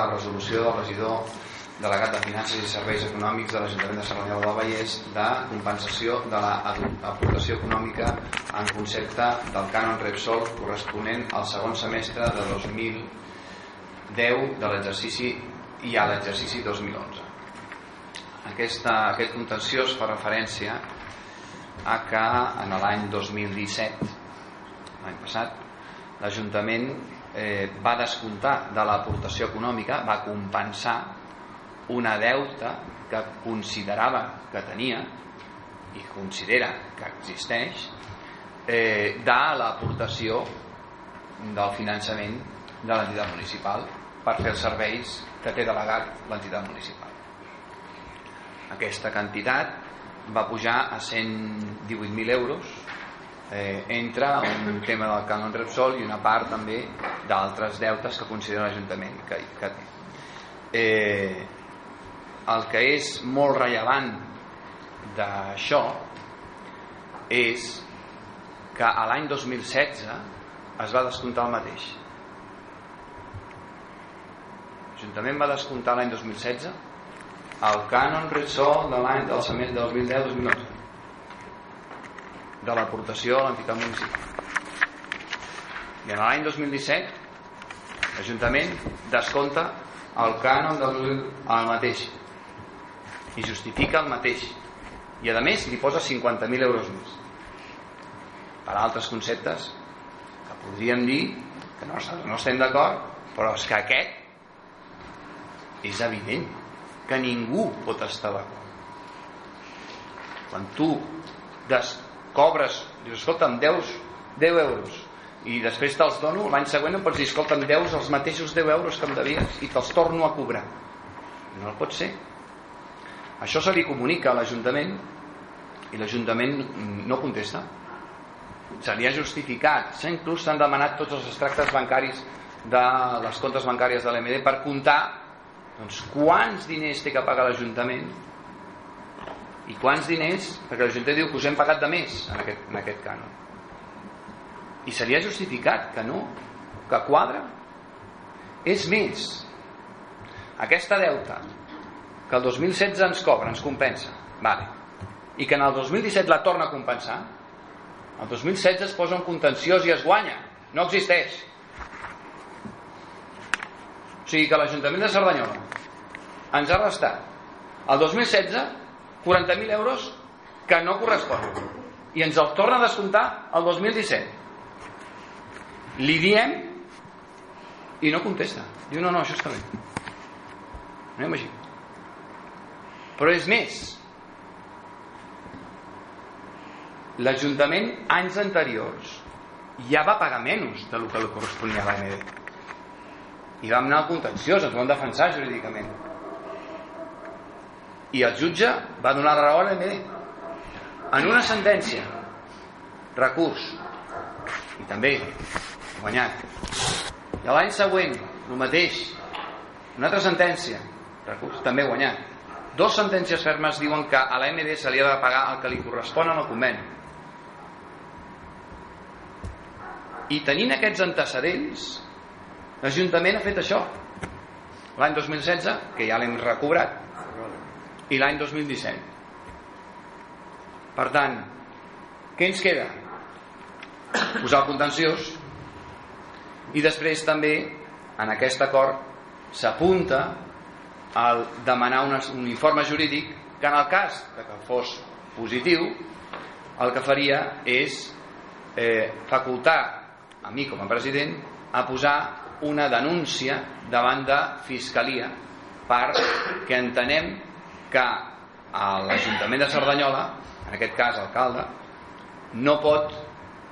la resolució del regidor delegat de Finances i Serveis Econòmics de l'Ajuntament de Cerdanyola del Vallès de compensació de l'aportació econòmica en concepte del cànon Repsol corresponent al segon semestre de 2010 de l'exercici i a l'exercici 2011. Aquesta, aquest contenciós fa referència a que en l'any 2017, l'any passat, l'Ajuntament eh, va descomptar de l'aportació econòmica, va compensar una deuta que considerava que tenia i considera que existeix eh, de l'aportació del finançament de l'entitat municipal per fer els serveis que té delegat l'entitat municipal. Aquesta quantitat va pujar a 118.000 euros eh, entre un tema del canon Repsol i una part també d'altres deutes que considera l'Ajuntament que, que té. Eh, el que és molt rellevant d'això és que a l'any 2016 es va descomptar el mateix l'Ajuntament va descomptar l'any 2016 el cànon Repsol de l'any del 2010-2011 de l'aportació a l'entitat municipal i en l'any 2017 l'Ajuntament descompta el cànon del el mateix i justifica el mateix. I a més li posa 50.000 euros més. Per altres conceptes que podríem dir que no, no estem d'acord però és que aquest és evident que ningú pot estar d'acord. Quan tu des, cobres dius, escolta'm, 10, 10 euros i després te'ls dono l'any següent em pots dir, escolta'm, 10 els mateixos 10 euros que em devies i te'ls torno a cobrar no pot ser això se li comunica a l'Ajuntament i l'Ajuntament no contesta. Se li ha justificat. Inclús s'han demanat tots els extractes bancaris de les comptes bancàries de l'MD per comptar doncs, quants diners té que pagar l'Ajuntament i quants diners, perquè l'Ajuntament diu que us hem pagat de més en aquest, en aquest cànon. I se li ha justificat que no, que quadra. És més, aquesta deuta que el 2016 ens cobra, ens compensa vale. i que en el 2017 la torna a compensar el 2016 es posa un contenciós i es guanya no existeix o sigui que l'Ajuntament de Cerdanyola ens ha restat el 2016 40.000 euros que no corresponen. I ens els torna a descomptar el 2017 li diem i no contesta. Diu no, no, això està bé. No imagino però és més l'Ajuntament anys anteriors ja va pagar menys del que li corresponia a l'AMD. I vam anar al contenciós ens vam defensar jurídicament i el jutge va donar la raó a l'AMD en una sentència recurs i també guanyat i l'any següent el mateix una altra sentència recurs també guanyat Dos sentències fermes diuen que a la MD se li ha de pagar el que li correspon al conveni. I tenint aquests antecedents, l'Ajuntament ha fet això. L'any 2016, que ja l'hem recobrat, i l'any 2017. Per tant, què ens queda? Posar el contenciós i després també en aquest acord s'apunta al demanar un, un informe jurídic que en el cas de que fos positiu el que faria és eh, facultar a mi com a president a posar una denúncia davant de Fiscalia perquè entenem que l'Ajuntament de Cerdanyola en aquest cas alcalde no pot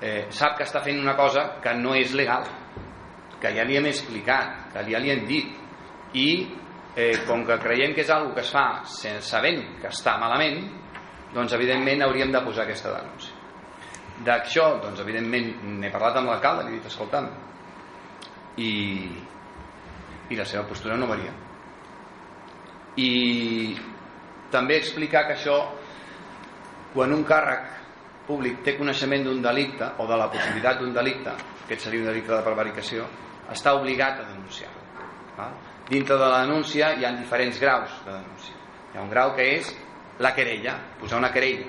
eh, sap que està fent una cosa que no és legal que ja li hem explicat que ja li hem dit. I eh, com que creiem que és algo que es fa sense sabent que està malament doncs evidentment hauríem de posar aquesta denúncia. D'això doncs evidentment n'he parlat amb l'alcalde li he dit escolta'm i, i la seva postura no varia i també explicar que això quan un càrrec públic té coneixement d'un delicte o de la possibilitat d'un delicte aquest seria un delicte de prevaricació està obligat a denunciar dintre de la denúncia hi ha diferents graus de denúncia. Hi ha un grau que és la querella, posar una querella,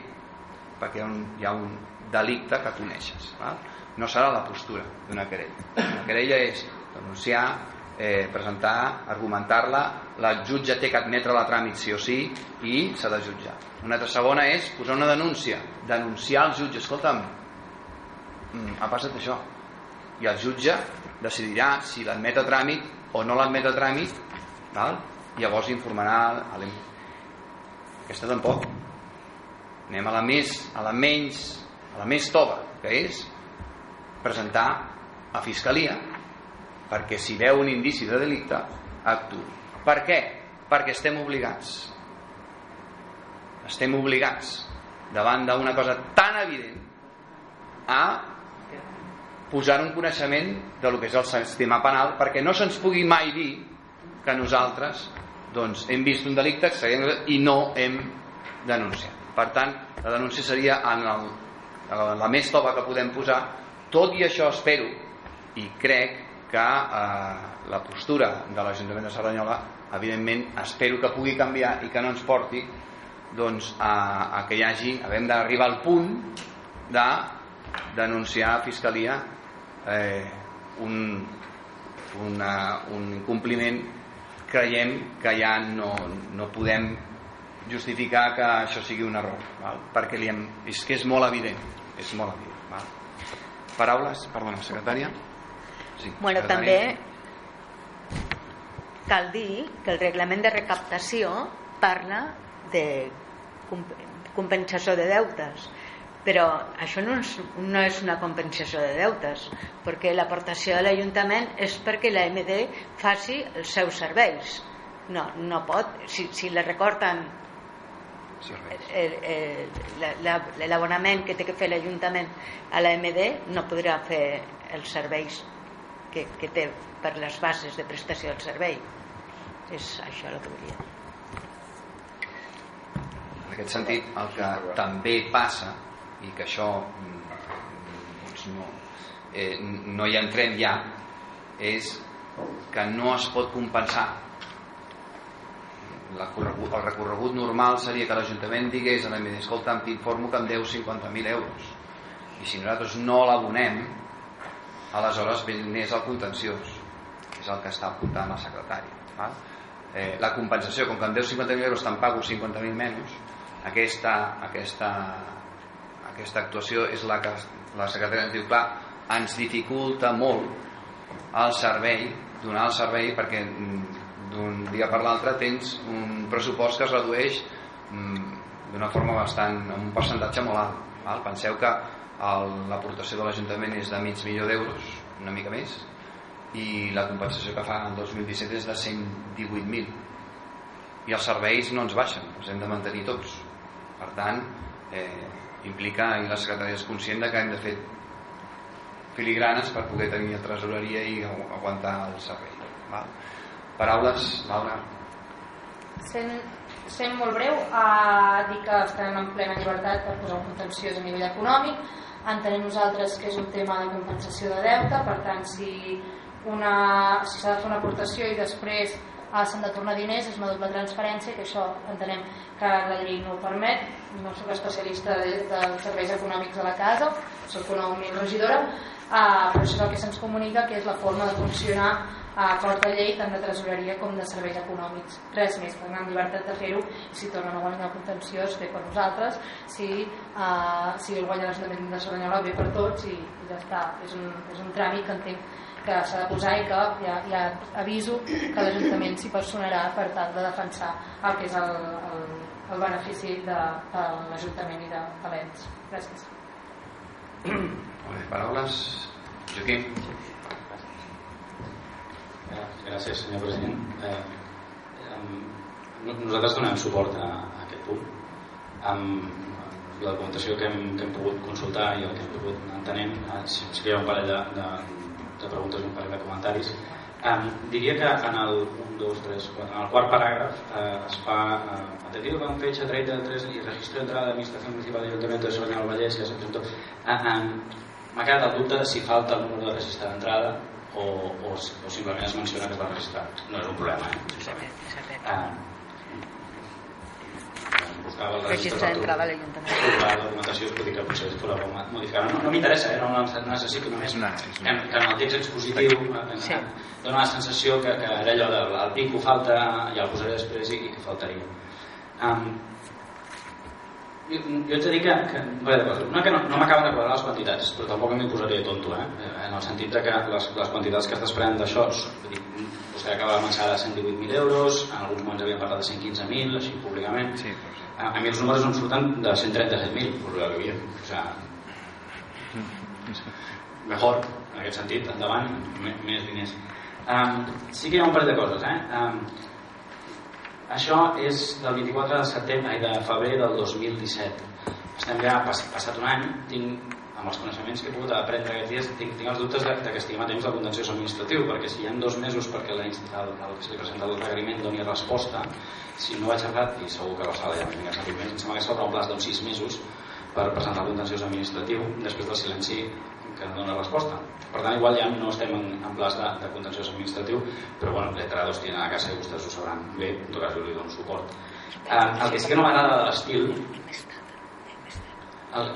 perquè hi ha un, hi ha un delicte que coneixes. Val? No serà la postura d'una querella. Una querella és denunciar, eh, presentar, argumentar-la, la jutge té que admetre la tràmit sí o sí i s'ha de jutjar. Una altra segona és posar una denúncia, denunciar al jutge, escolta'm, mm, ha passat això. I el jutge decidirà si l'admet a tràmit o no l'admet a tràmit, val? llavors informarà a aquesta tampoc. Anem a la més, a la menys, a la més tova, que és presentar a Fiscalia perquè si veu un indici de delicte actuï. Per què? Perquè estem obligats estem obligats davant d'una cosa tan evident a posar un coneixement de lo que és el sistema penal perquè no se'ns pugui mai dir que nosaltres doncs, hem vist un delicte i no hem denunciat. Per tant, la denúncia seria en el, la més tova que podem posar. Tot i això espero i crec que eh, la postura de l'Ajuntament de Cerdanyola evidentment espero que pugui canviar i que no ens porti doncs, a, a que hi hagi, havem d'arribar al punt de denunciar a Fiscalia eh, un, una, un incompliment creiem que ja no, no podem justificar que això sigui un error val? perquè li hem, és que és molt evident és molt evident val? paraules, perdona, secretària sí, bueno, també cal dir que el reglament de recaptació parla de compensació de deutes però això no és, no és una compensació de deutes perquè l'aportació de l'Ajuntament és perquè la MD faci els seus serveis. No, no pot si, si le recorten l'abonament que té que fer l'Ajuntament a la MD no podrà fer els serveis que, que té per les bases de prestació del servei. És això el que volia dir. Aquest sentit el que també passa i que això doncs no, eh, no hi entrem ja és que no es pot compensar. La, el recorregut normal seria que l'Ajuntament digués a l'EMD escolta, t'informo que em deu 50.000 euros i si nosaltres no l'abonem aleshores és el contenciós que és el que està apuntant el secretari val? Eh, la compensació, com que em deu 50.000 euros te'n pago 50.000 menys aquesta, aquesta, aquesta actuació és la que la secretària ens diu clar, ens dificulta molt el servei donar el servei perquè mm, d'un dia per l'altre tens un pressupost que es redueix mm, d'una forma bastant un percentatge molt alt val? penseu que l'aportació de l'Ajuntament és de mig milió d'euros una mica més i la compensació que fa el 2017 és de 118.000 i els serveis no ens baixen els hem de mantenir tots. Per tant eh, implica i la secretaria és conscient que hem de fer filigranes per poder tenir la tresoreria i aguantar el servei val? paraules, Laura? Sent, sent molt breu a dir que estem en plena llibertat per posar un contenciós a nivell econòmic entenem nosaltres que és un tema de compensació de deute per tant si una si s'ha de fer una aportació i després ah, s'han de tornar diners, és una doble transferència, que això entenem que la llei no ho permet. No soc especialista de, dels serveis econòmics a la casa, sóc una humil regidora, però això és el que se'ns comunica, que és la forma de funcionar a acord de llei tant de tresoreria com de serveis econòmics res més, amb llibertat de fer-ho si tornen a guanyar contenció es bé per nosaltres si, uh, si el guanya l'Ajuntament de Cerdanyola bé per tots i, i ja està, és un, és un tràmit que entenc que s'ha de posar i que ja, ja aviso que l'Ajuntament s'hi personarà per tal de defensar el que és el, el, el benefici de, de l'Ajuntament i de, de l'ENS. Gràcies. Bé, paraules. Joaquim. Gràcies, senyor president. Eh, nosaltres donem suport a, a aquest punt. Amb la documentació que hem, que hem pogut consultar i el que hem pogut entenent, eh, sí que hi ha un parell de, de, de preguntes un parell de comentaris. Um, diria que en el 1, 2, 3, 4, en el quart paràgraf eh, es fa eh, atendido con fecha 33 y registro de entrada de Administración Municipal de Ayuntamiento de Soleña del Vallès i se presentó. Eh, eh, M'ha quedat el dubte de si falta el número de registre d'entrada o, o, o simplement es menciona que es va registrar no és un problema eh? Ah, buscava el registre d'entrada a l'Ajuntament la documentació es pot dir que potser es podrà modificar no, no m'interessa, eh? no, no necessito només una, que, que en el text expositiu sí. dona la sensació que, que era allò del el pico falta ja el posaré després i, i que faltaria um, jo, jo haig de dir que, que una que no, no m'acaben de quadrar les quantitats però tampoc m'hi posaré tonto eh? en el sentit de que les, les quantitats que es desprenen d'això vostè acaba de mencionar de 118.000 euros en alguns moments havien parlat de 115.000 així públicament sí, però sí. A, mi els números em surten de 137.000 per que havia o sea, mejor en aquest sentit, endavant més diners um, sí que hi ha un parell de coses eh? um, això és del 24 de setembre i de febrer del 2017. Estem ja pass passat un any, tinc, amb els coneixements que he pogut aprendre aquests dies, tinc, tinc els dubtes de, de que estiguem a temps del contenciós administratiu, perquè si hi ha dos mesos perquè la, el, el que se li presenta el requeriment doni resposta, si no vaig errat, i segur que la sala ja m'ha sentit més, em sembla que s'obre un plaç d'uns sis mesos per presentar el contenciós administratiu després del silenci que no dona resposta. Per tant, igual ja no estem en, en plaç de, de contenciós administratiu, però bueno, letrados tienen a casa i vostès ho sabran bé, en tot cas jo li dono suport. Eh, el que sí que no m'agrada de l'estil el,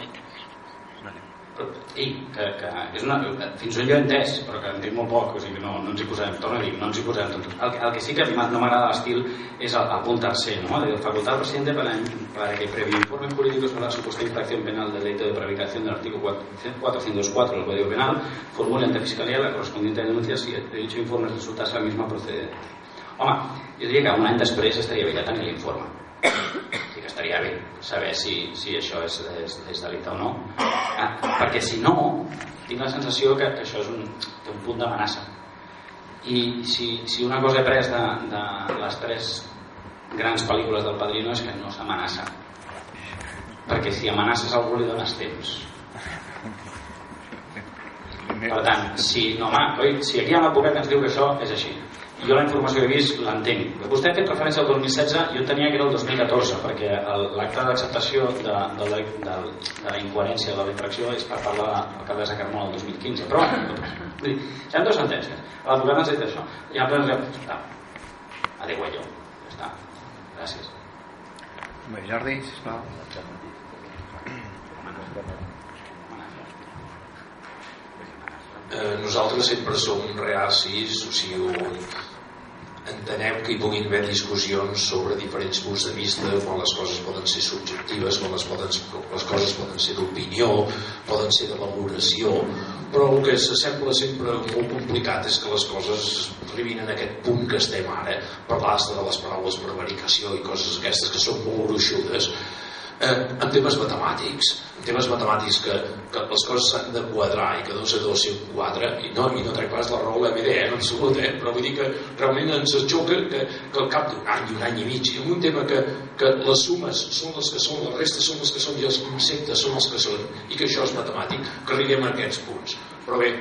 i que, que és una, fins on jo he entès però que entenc molt poc, o sigui no, no ens hi posem torno a dir, no ens hi posem el, el que sí que no m'agrada l'estil és el, el punt tercer no? de facultar al presidente para, para que previo informe jurídico sobre la supuesta infracción penal del delito de prevaricación del artículo 404 del Código Penal formule ante Fiscalía la correspondiente denuncia si de dicho informe resultase la misma procedente home, jo diria que un any després estaria bé ja tenir l'informe que estaria bé saber si, si això és, és, és delicte o no. Ah, perquè si no tinc la sensació que, que això és un, té un punt d'amenaça. I si, si una cosa he pres de, de les tres grans pel·lícules del Padrino és que no s'amenaça. Perquè si amenaces algú li dones temps. Per tant, si, no, home, oi, si aquí hi ha una època que ens diu que això és així jo la informació que he vist l'entenc. Vostè ha fet referència al 2016, jo tenia que era el 2014, perquè l'acte d'acceptació de, de, de, de, de la incoherència de la infracció és per parlar de l'alcaldessa Carmona el 2015. Però, vull dir, hi ha dues sentències. L'advocat ens ha dit això. I ha plens ja Adéu, jo. Ja està. Gràcies. Bé, Jordi, sisplau. Eh, nosaltres sempre som reacis, o sigui, entenem que hi puguin haver discussions sobre diferents punts de vista quan les coses poden ser subjectives quan les, poden, les coses poden ser d'opinió poden ser de valoració però el que s'assembla sempre molt complicat és que les coses arribin en aquest punt que estem ara parlar de les paraules prevaricació i coses aquestes que són molt gruixudes eh, en temes matemàtics en temes matemàtics que, que les coses s'han de quadrar i que 2 a 2 sigui un quadre i no, i no trec pas la raó l'MD eh, en absolut, eh? però vull dir que realment ens xoca que, que al cap d'un any i un any i mig en un tema que, que les sumes són les que són, les restes són les que són i els conceptes són els que són i que això és matemàtic, que arribem a aquests punts però bé,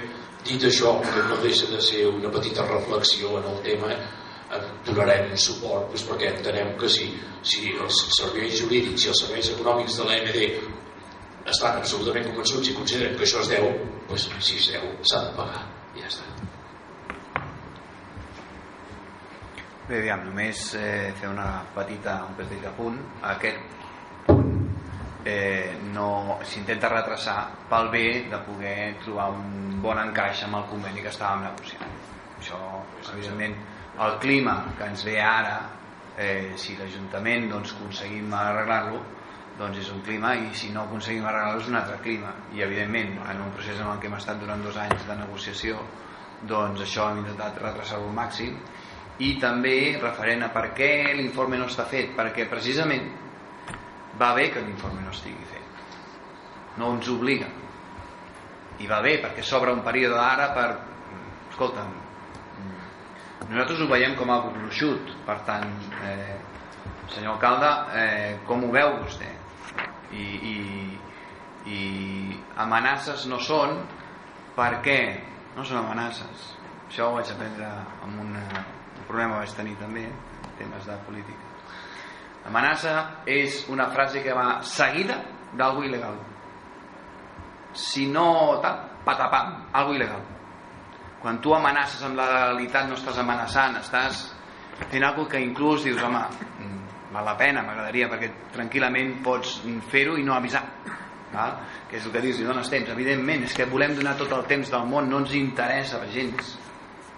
dit això que no deixa de ser una petita reflexió en el tema donarem suport doncs, perquè entenem que si, si els serveis jurídics i els serveis econòmics de l'AMD estan absolutament convençuts i consideren que això es deu doncs, si es deu s'ha de pagar. I ja està. Bé, aviam, només eh, fer una petita, un petit apunt. Aquest punt eh, no s'intenta retrasar pel bé de poder trobar un bon encaix amb el conveni que estàvem negociant. Això, evidentment el clima que ens ve ara eh, si l'Ajuntament doncs, aconseguim arreglar-lo doncs és un clima i si no aconseguim arreglar-lo és un altre clima. I evidentment en un procés en el que hem estat durant dos anys de negociació doncs això hem intentat retrasar-lo al màxim. I també referent a per què l'informe no està fet perquè precisament va bé que l'informe no estigui fet. No ens obliga. I va bé perquè s'obre un període ara per escolta'm nosaltres ho veiem com a gruixut. Per tant eh, senyor alcalde eh, com ho veu vostè? I, i, i amenaces no són perquè no són amenaces. Això ho vaig aprendre amb una, un problema que vaig tenir també temes de política. Amenaça és una frase que va seguida d'algo il·legal. Si no tal, patapam, algo il·legal quan tu amenaces amb la legalitat no estàs amenaçant estàs fent alguna que inclús dius home, mm, val la pena, m'agradaria perquè tranquil·lament pots fer-ho i no avisar val? que és el que dius, i dones temps. Evidentment, és que volem donar tot el temps del món no ens interessa gens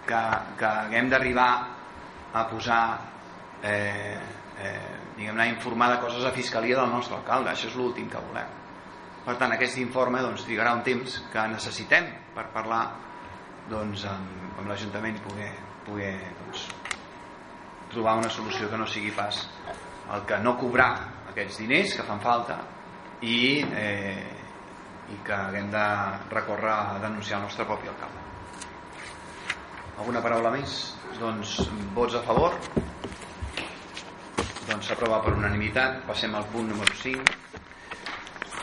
que, que haguem d'arribar a posar eh, eh, diguem-ne informar de coses a Fiscalia del nostre alcalde. Això és l'últim que volem. Per tant aquest informe doncs, trigarà un temps que necessitem per parlar doncs, amb, amb l'Ajuntament poder, poder doncs, trobar una solució que no sigui pas el que no cobrar aquests diners que fan falta i, eh, i que haguem de recórrer a denunciar el nostre propi alcalde. Alguna paraula més? Doncs vots a favor? Doncs s'aprova per unanimitat. Passem al punt número 5.